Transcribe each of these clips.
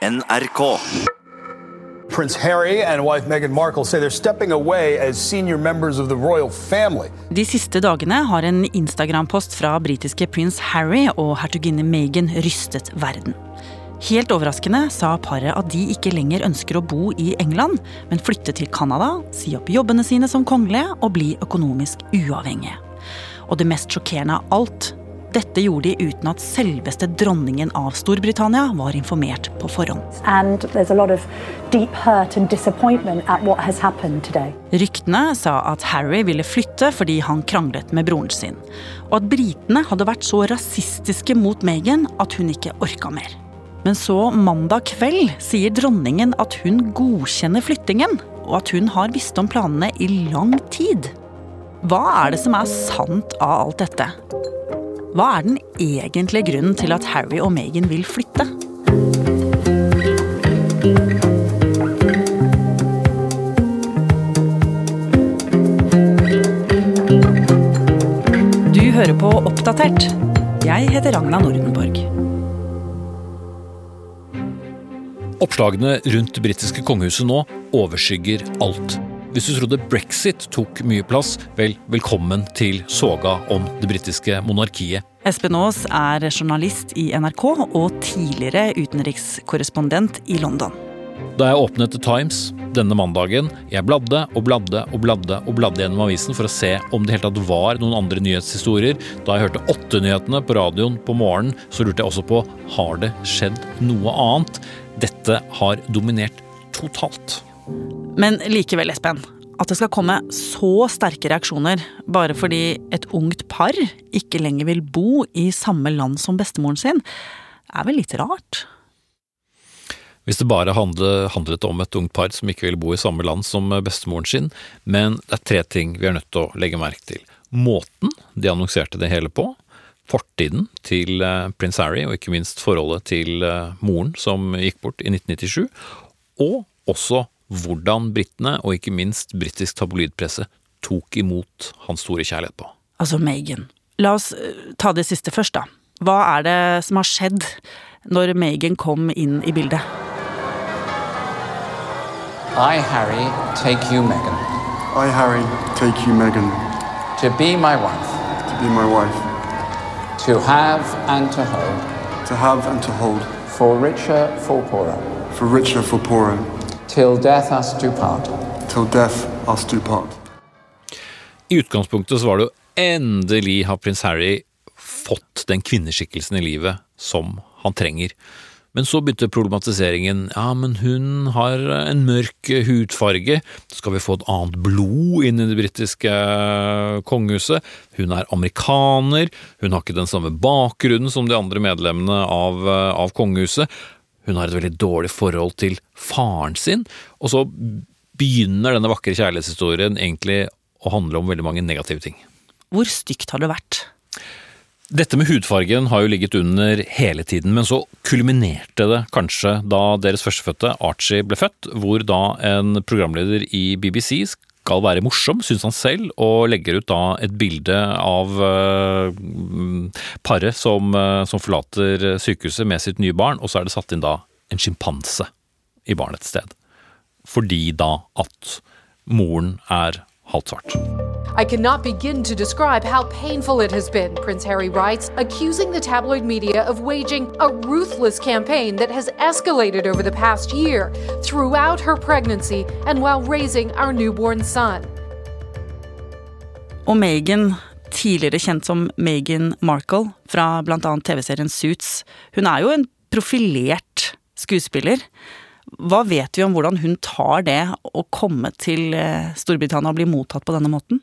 NRK. Prince Harry and wife Meghan Markle say they're stepping away as senior members of the royal family. De siste dagene har en Instagram-post fra britiske prins Harry og hertuginne Meghan rystet verden. Helt overraskende sa paret at de ikke lenger ønsker å bo i England, men flytte til Canada, si opp jobbene sine som kongelige og bli økonomisk uavhengige. Og det mest sjokkerende av alt dette gjorde de uten at selveste dronningen av Storbritannia var informert på forhånd. and there's a lot of deep hurt and disappointment at what has happened today. Ryktene sa at Harry ville flytte fordi han kranglet med broren sin, og at britene hadde vært så rasistiske mot Meghan at hun ikke orka mer. Men så mandag kveld sier dronningen at hun godkjenner flyttingen, og at hun har visst om planene i lang tid. Hva er det som er sant av alt dette? Hva er den egentlige grunnen til at Harry og Meghan vil flytte? Du hører på Oppdatert. Jeg heter Ragna Nordenborg. Oppslagene rundt det britiske kongehuset nå overskygger alt. Hvis du trodde brexit tok mye plass, vel, velkommen til soga om det britiske monarkiet. Espen Aas er journalist i NRK og tidligere utenrikskorrespondent i London. Da jeg åpnet The Times denne mandagen, jeg bladde og bladde og bladde og bladde gjennom avisen for å se om det helt tatt var noen andre nyhetshistorier. Da jeg hørte åtte-nyhetene på radioen på morgenen, så lurte jeg også på har det skjedd noe annet. Dette har dominert totalt. Men likevel, Espen. At det skal komme så sterke reaksjoner bare fordi et ungt par ikke lenger vil bo i samme land som bestemoren sin, er vel litt rart? Hvis det bare handlet, om et ungt par som ikke ville bo i samme land som bestemoren sin, men det er tre ting vi er nødt til å legge merke til. Måten de annonserte det hele på, fortiden til eh, prins Harry, og ikke minst forholdet til eh, moren som gikk bort i 1997, og også hvordan britene, og ikke minst britisk tabloidpresse, tok imot hans store kjærlighet på. Altså Meghan. La oss eh, ta det siste først, da. Hva er det som har skjedd når Meghan kom inn i bildet? I, Harry, take you, Meghan, I, Harry, take you, Meghan, to be my wife, to be my wife, to have and to hold, to have and to hold, for richer, for poorer, for richer, for poorer, till death us do part. till death us do part. I utgangspunktet så var det jo endelig har prins Harry fått den kvinneskikkelsen i livet som han trenger. Men så begynte problematiseringen. Ja, men hun har en mørk hudfarge. Skal vi få et annet blod inn i det britiske kongehuset? Hun er amerikaner. Hun har ikke den samme bakgrunnen som de andre medlemmene av, av kongehuset. Hun har et veldig dårlig forhold til faren sin. Og så begynner denne vakre kjærlighetshistorien egentlig å handle om veldig mange negative ting. Hvor stygt har det vært? Dette med hudfargen har jo ligget under hele tiden, men så kulminerte det kanskje da deres førstefødte Archie ble født, hvor da en programleder i BBC skal være morsom, syns han selv, og legger ut da et bilde av uh, paret som, uh, som forlater sykehuset med sitt nye barn, og så er det satt inn da en sjimpanse i barnets sted. Fordi da at moren er halvt svart. I cannot begin to describe how painful it has been, Prince Harry writes, accusing the tabloid media of waging a ruthless campaign that has escalated over the past year, throughout her pregnancy and while raising our newborn son. Og Meghan, tidligere kjent som Meghan Markle fra bl.a. TV-serien Suits, hun er jo en profilert skuespiller. Hva vet vi om hvordan hun tar det å komme til eh, Storbritannia og bli mottatt på denne måten?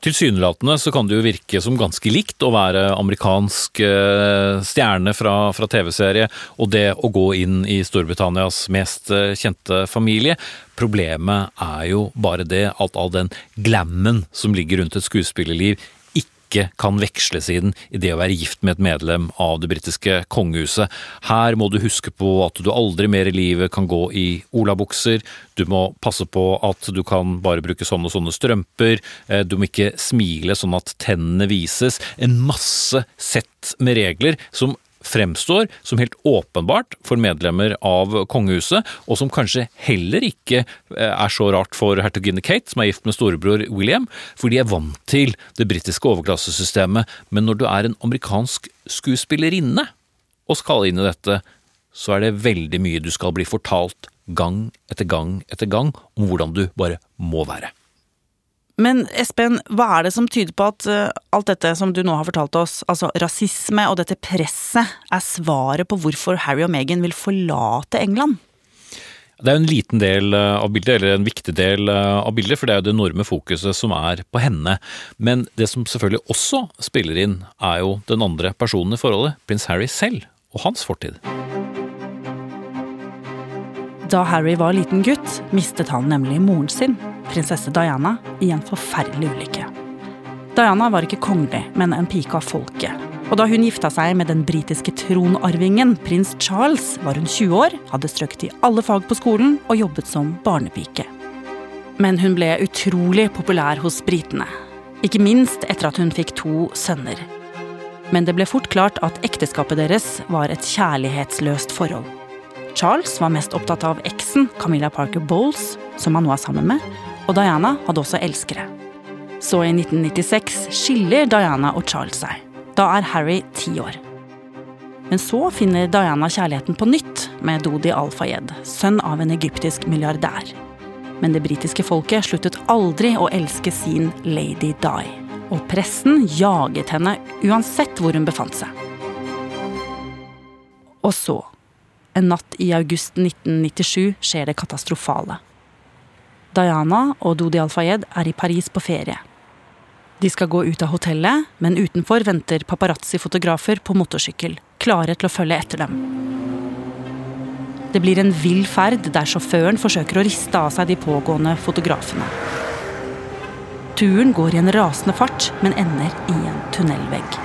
Tilsynelatende så kan det jo virke som ganske likt å være amerikansk eh, stjerne fra, fra TV-serie, og det å gå inn i Storbritannias mest eh, kjente familie. Problemet er jo bare det at all den glammen som ligger rundt et skuespillerliv, ikke kan veksles inn i det å være gift med et medlem av det britiske kongehuset. Her må du huske på at du aldri mer i livet kan gå i olabukser, du må passe på at du kan bare bruke sånne og sånne strømper, eh, du må ikke smile sånn at tennene vises. En masse sett med regler som fremstår som helt åpenbart for medlemmer av kongehuset, og som kanskje heller ikke eh, er så rart for hertuginne Kate, som er gift med storebror William, for de er vant til det britiske overklassesystemet. Men når du er en amerikansk skuespillerinne og skal inn i dette, så er det veldig mye du skal bli fortalt gang etter gang etter gang om hvordan du bare må være. Men Espen, hva er det som tyder på at uh, alt dette som du nå har fortalt oss, altså rasisme og dette presset, er svaret på hvorfor Harry og Meghan vil forlate England? Det er en liten del eh, av bildet, eller en viktig del eh, av bildet, for det er jo det enorme fokuset som er på henne. Men det som selvfølgelig også spiller inn, er jo den andre personen i forholdet, prins Harry selv, og hans fortid. Da Harry var liten gutt, mistet han nemlig moren sin, prinsesse Diana, i en forferdelig ulykke. Diana var ikke kongelig, men en pike av folket. Og da hun gifta seg med den britiske tronarvingen, prins Charles, var hun 20 år, hadde strøket i alle fag på skolen og jobbet som barnepike. Men hun ble utrolig populær hos britene. Ikke minst etter at hun fikk to sønner. Men det ble fort klart at ekteskapet deres var et kjærlighetsløst forhold. Charles var mest opptatt av eksen Camilla Parker Bowles, som han nå er sammen med, og Diana hadde også elskere. Så i 1996 skiller Diana og Charles seg. Da er Harry ti år. Men så finner Diana kjærligheten på nytt med Dodi Al-Fayed, sønn av en egyptisk milliardær. Men det britiske folket sluttet aldri å elske sin Lady Di. Og pressen jaget henne uansett hvor hun befant seg. Og så en natt i august 1997 skjer det katastrofale. Diana og Dodi Al-Fayed er i Paris på ferie. De skal gå ut av hotellet, men utenfor venter paparazzi-fotografer på motorsykkel, klare til å følge etter dem. Det blir en vill ferd der sjåføren forsøker å riste av seg de pågående fotografene. Turen går i en rasende fart, men ender i en tunnelvegg.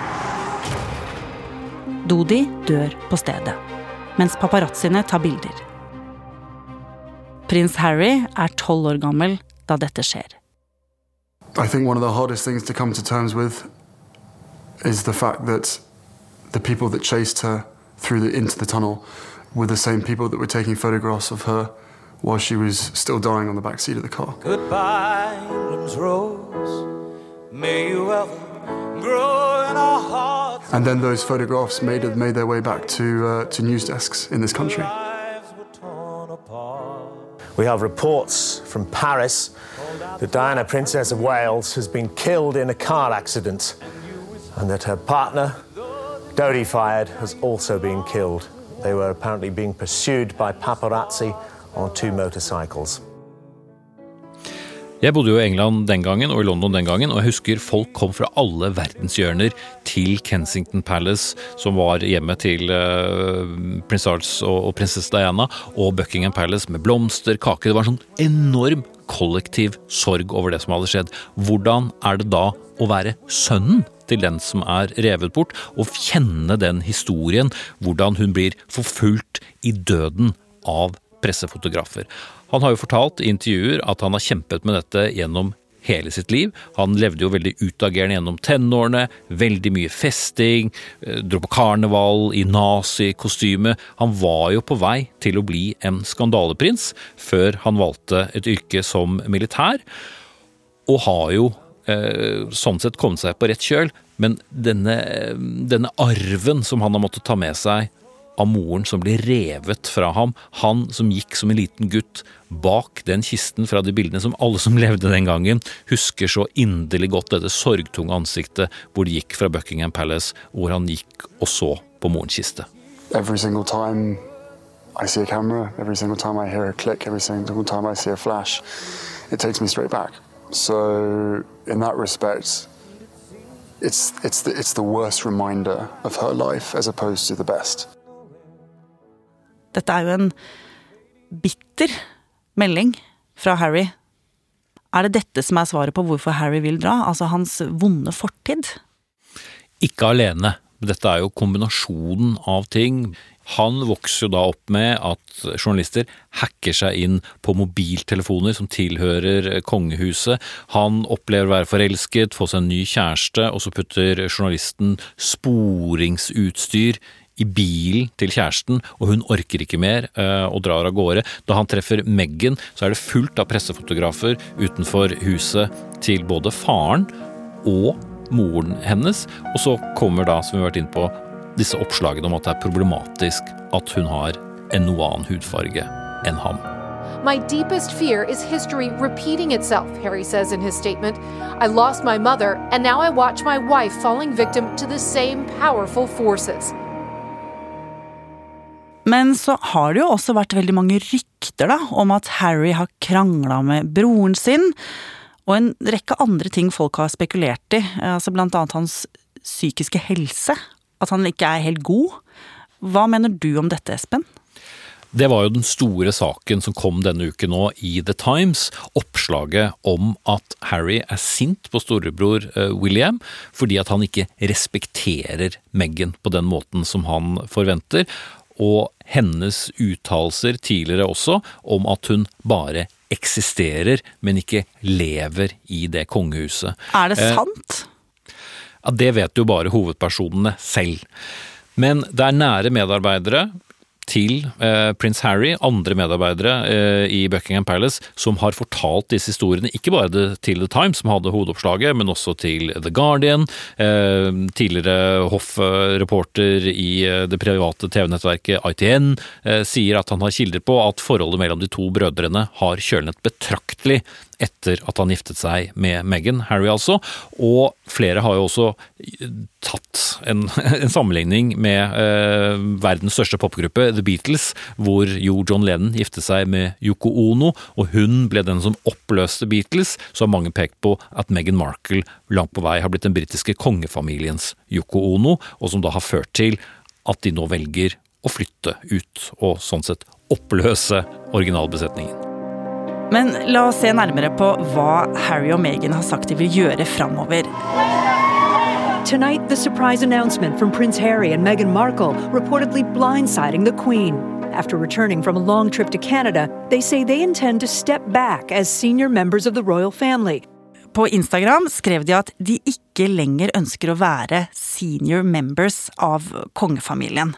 Dodi dør på stedet mens paparazziene tar bilder. Prins Harry er tolv år gammel da dette skjer. I think one of the hardest things to come to terms with is the fact that the people that chased her through the, into the tunnel were the same people that were taking photographs of her while she was still dying on the back seat of the car. Goodbye, England's rose. May you ever grow in our hearts. And then those photographs made, made their way back to, uh, to news desks in this country. We have reports from Paris that Diana, Princess of Wales, has been killed in a car accident and that her partner, Dodi Fayed, has also been killed. They were apparently being pursued by paparazzi on two motorcycles. Jeg bodde jo i England den gangen og i London den gangen, og jeg husker folk kom fra alle verdenshjørner til Kensington Palace, som var hjemmet til uh, prins Charles og, og prinsesse Diana, og Buckingham Palace med blomster, kake. Det var en sånn enorm kollektiv sorg over det som hadde skjedd. Hvordan er det da å være sønnen til den som er revet bort, og kjenne den historien, hvordan hun blir forfulgt i døden av pressefotografer. Han har jo fortalt i intervjuer at han har kjempet med dette gjennom hele sitt liv. Han levde jo veldig utagerende gjennom tenårene, veldig mye festing, eh, dro på karneval i nazikostyme. Han var jo på vei til å bli en skandaleprins før han valgte et yrke som militær, og har jo eh, sånn sett kommet seg på rett kjøl. Men denne, denne arven som han har måttet ta med seg av moren som ble revet fra ham, han som gikk som en liten gutt bak den kisten fra de bildene som alle som levde den gangen, husker så inderlig godt dette sorgtunge ansiktet hvor de gikk fra Buckingham Palace, hvor han gikk og så på morens kiste. Every single time I see a camera, every single time I hear a click, every single time flash, it takes me straight back. So, in that respect, it's, it's, the, it's the worst reminder of her life as opposed to the best. Dette er jo en bitter melding fra Harry. Er det dette som er svaret på hvorfor Harry vil dra? Altså hans vonde fortid? Ikke alene. Dette er jo kombinasjonen av ting. Han vokser jo da opp med at journalister hacker seg inn på mobiltelefoner som tilhører kongehuset. Han opplever å være forelsket, få seg en ny kjæreste, og så putter journalisten sporingsutstyr i bilen til kjæresten, og hun orker ikke mer uh, og drar av gårde. Da han treffer Meghan, så er det fullt av pressefotografer utenfor huset til både faren og moren hennes. Og så kommer da, som vi har vært inne på, disse oppslagene om at det er problematisk at hun har en noe annen hudfarge enn ham. My deepest fear is history repeating itself, Harry says in his statement. I lost my mother, and now I watch my wife falling victim to the same powerful forces. Men så har det jo også vært veldig mange rykter da, om at Harry har krangla med broren sin, og en rekke andre ting folk har spekulert i, altså blant annet hans psykiske helse. At han ikke er helt god. Hva mener du om dette, Espen? Det var jo den store saken som kom denne uken nå i The Times. Oppslaget om at Harry er sint på storebror eh, William fordi at han ikke respekterer Meghan på den måten som han forventer og hennes uttalelser tidligere også om at hun bare eksisterer, men ikke lever i det kongehuset. Er det eh, sant? Ja, Det vet jo bare hovedpersonene selv. Men det er nære medarbeidere til eh, prins Harry, andre medarbeidere eh, i Buckingham Palace, som har fortalt disse historiene, ikke bare til The Times, som hadde hovedoppslaget, men også til The Guardian. Eh, tidligere hoffreporter i eh, det private TV-nettverket ITN eh, sier at han har kilder på at forholdet mellom de to brødrene har kjølnet betraktelig etter at han giftet seg med Meghan, Harry altså. Og flere har jo også tatt en, en sammenligning med eh, verdens største popgruppe, The Beatles, hvor jo John Lennon giftet seg med Yoko Ono, og hun ble den som oppløste Beatles. Så har mange pekt på at Meghan Markle langt på vei har blitt den britiske kongefamiliens Yoko Ono, og som da har ført til at de nå velger å flytte ut, og sånn sett oppløse originalbesetningen. Men la oss se nærmere på hva Harry og Meghan har sagt de vil gjøre framover. Tonight, the surprise announcement from Prince Harry and Meghan Markle reportedly blindsiding the Queen. After returning from a long trip to Canada, they say they intend to step back as senior members of the royal family. På Instagram skrev de at de ikke lenger ønsker å være senior members av kongefamilien.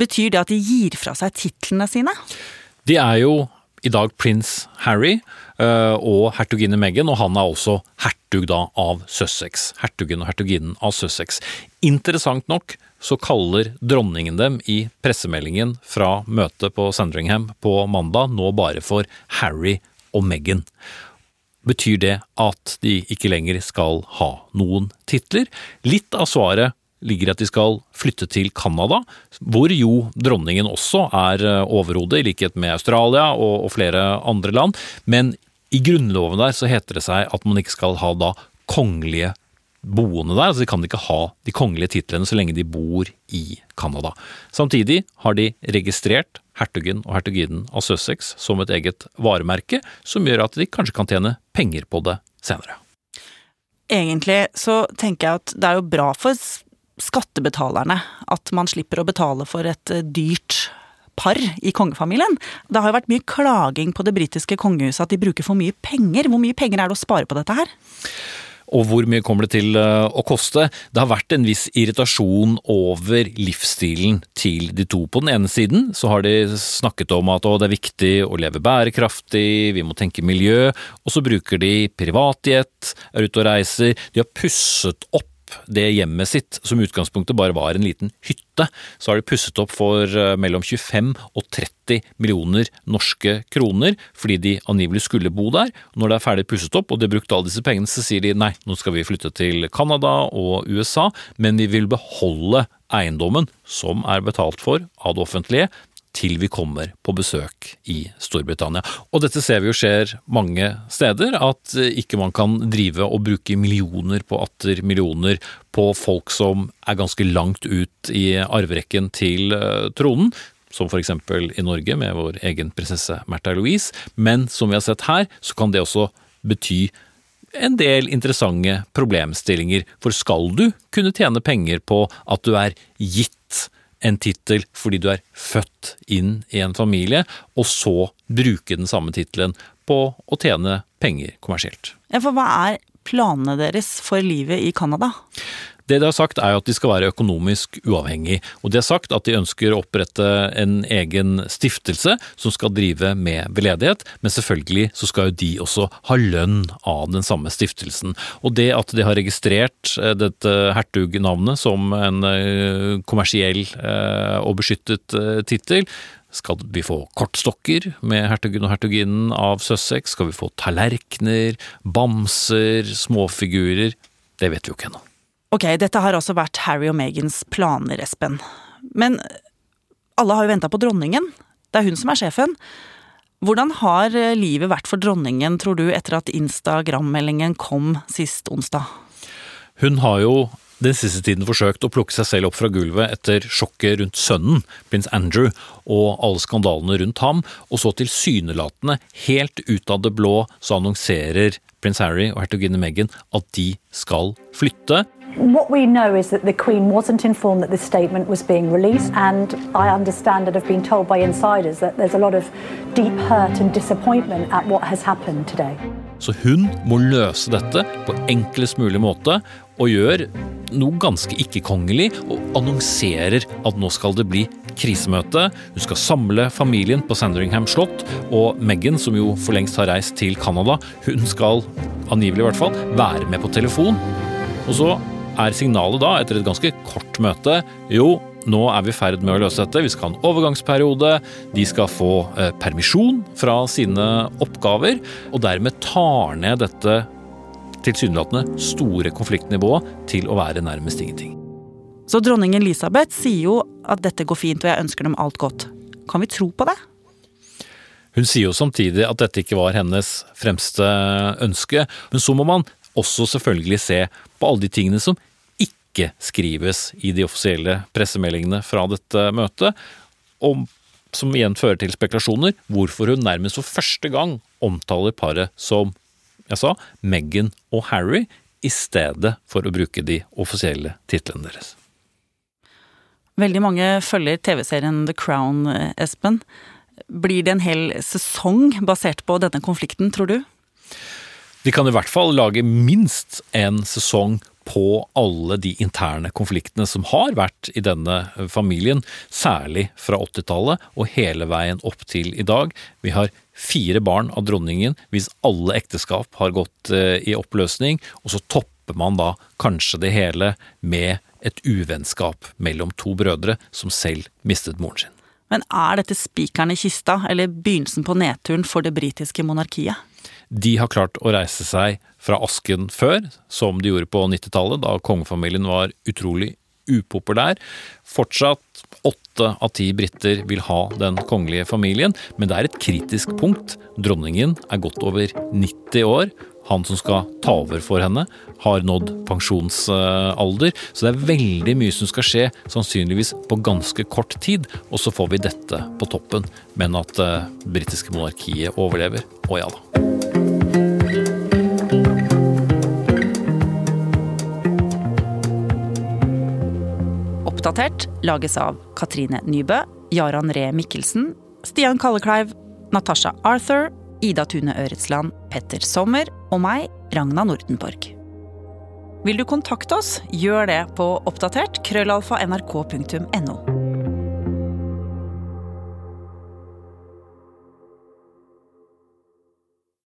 Betyr det at de gir fra seg titlene sine? De er jo i dag prins Harry uh, og hertuginne Meghan, og han er også hertug da av Sussex. Hertugen og hertuginnen av Sussex. Interessant nok så kaller dronningen dem i pressemeldingen fra møtet på Sandringham på mandag nå bare for Harry og Meghan. Betyr det at de ikke lenger skal ha noen titler? Litt av svaret ligger at de skal flytte til Canada, hvor jo dronningen også er eh, overhode, i likhet med Australia og, og, flere andre land. Men i grunnloven der så heter det seg at man ikke skal ha da kongelige boende der. altså De kan ikke ha de kongelige titlene så lenge de bor i Canada. Samtidig har de registrert hertugen og hertuginnen av Sussex som et eget varemerke, som gjør at de kanskje kan tjene penger på det senere. Egentlig så tenker jeg at det er jo bra for skattebetalerne at man slipper å betale for et eh, dyrt par i kongefamilien. Det har jo vært mye klaging på det britiske kongehuset at de bruker for mye penger. Hvor mye penger er det å spare på dette her? og hvor mye kommer det til eh, å koste? Det har vært en viss irritasjon over livsstilen til de to. På den ene siden så har de snakket om at det er viktig å leve bærekraftig, vi må tenke miljø, og så bruker de privatjet, er ute og reiser. De har pusset opp det hjemmet sitt, som utgangspunktet bare var en liten hytte, så har de pusset opp for eh, mellom 25 og 30 millioner norske kroner, fordi de angivelig skulle bo der. Når det er ferdig pusset opp og de har brukt alle disse pengene, så sier de nei, nå skal vi flytte til Canada og USA, men vi vil beholde eiendommen som er betalt for av det offentlige, til vi kommer på besøk i Storbritannia. Og dette ser vi jo skjer mange steder, at ikke man kan drive og bruke millioner på atter millioner på folk som er ganske langt ut i arverekken til eh, tronen. Som eksempel i Norge med vår egen prinsesse Märtha Louise. Men som vi har sett her, så kan det også bety en del interessante problemstillinger. For skal du kunne tjene penger på at du er gitt en tittel fordi du er født inn i en familie, og så bruke den samme tittelen på å tjene penger kommersielt. Ja, for hva er planene deres for livet i Canada? Det de har sagt er jo at de skal være økonomisk uavhengig, og de har sagt at de ønsker å opprette en egen stiftelse som skal drive med veldedighet, men selvfølgelig så skal jo de også ha lønn av den samme stiftelsen. Og det at de har registrert eh, dette hertugnavnet som en eh, kommersiell eh, og beskyttet tittel, skal vi få kortstokker med hertugen og hertuginnen av Sussex? Skal vi få tallerkener, bamser, småfigurer? Det vet vi jo ikke ennå. Ok, dette har altså vært Harry og Megans planer, Espen. Men alle har jo venta på dronningen. Det er hun som er sjefen. Hvordan har livet vært for dronningen, tror du, etter at Instagram-meldingen kom sist onsdag? Hun har jo den siste tiden forsøkt å plukke seg selv opp fra gulvet etter sjokket rundt sønnen, prins Andrew, og alle skandalene rundt ham, og så tilsynelatende, helt ut av det blå, så annonserer prins Harry og hertuginne Meghan at de skal flytte. What we know is that the Queen wasn't informed that this statement was being released, and I understand and have been told by insiders that there's a lot of deep hurt and disappointment at what has happened today. Så hun må løse dette på enklest mulig måte, og gjør noe ganske ikke-kongelig og annonserer at nå skal det bli krisemøte. Hun skal samle familien på Sandringham slott, og Meghan, som jo for lengst har reist til Canada, hun skal angivelig i hvert fall være med på telefon. Og så er signalet da, etter et ganske kort møte, jo, nå er vi i ferd med å løse dette. Vi skal ha en overgangsperiode. De skal få eh, permisjon fra sine oppgaver, og dermed tar ned dette tilsynelatende store konfliktnivået til å være nærmest ingenting. Så dronning Elisabeth sier jo at dette går fint, og jeg ønsker dem alt godt. Kan vi tro på det? Hun sier jo samtidig at dette ikke var hennes fremste ønske, men så må man også selvfølgelig se på alle de tingene som ikke skrives i de offisielle pressemeldingene fra dette møtet, og som igjen fører til spekulasjoner, hvorfor hun nærmest for første gang omtaler paret som jeg sa, Meghan og Harry, i stedet for å bruke de offisielle titlene deres. Veldig mange følger TV-serien The Crown, Espen. Blir det en hel sesong basert på denne konflikten, tror du? De kan i hvert fall lage minst en sesong på alle de interne konfliktene som har vært i denne familien, særlig fra 80-tallet og hele veien opp til i dag. Vi har fire barn av dronningen hvis alle ekteskap har gått eh, i oppløsning, og så topper man da kanskje det hele med et uvennskap mellom to brødre som selv mistet moren sin. Men er dette spikeren i kista, eller begynnelsen på nedturen for det britiske monarkiet? De har klart å reise seg fra asken før, som de gjorde på 90-tallet, da kongefamilien var utrolig upopulær. Fortsatt åtte av ti briter vil ha den kongelige familien, men det er et kritisk punkt. Dronningen er godt over 90 år. Han som skal ta over for henne, har nådd pensjonsalder. Så det er veldig mye som skal skje, sannsynligvis på ganske kort tid. Og så får vi dette på toppen. Men at det eh, britiske monarkiet overlever, å ja da. Oppdatert lages av Katrine Nybø, Jaran Ree Mikkelsen, Stian Kallekleiv, Natasha Arthur, Ida Tune Øretsland, Petter Sommer og meg, Ragna Nordenborg. Vil du kontakte oss, gjør det på oppdatert krøllalfa nrk.no.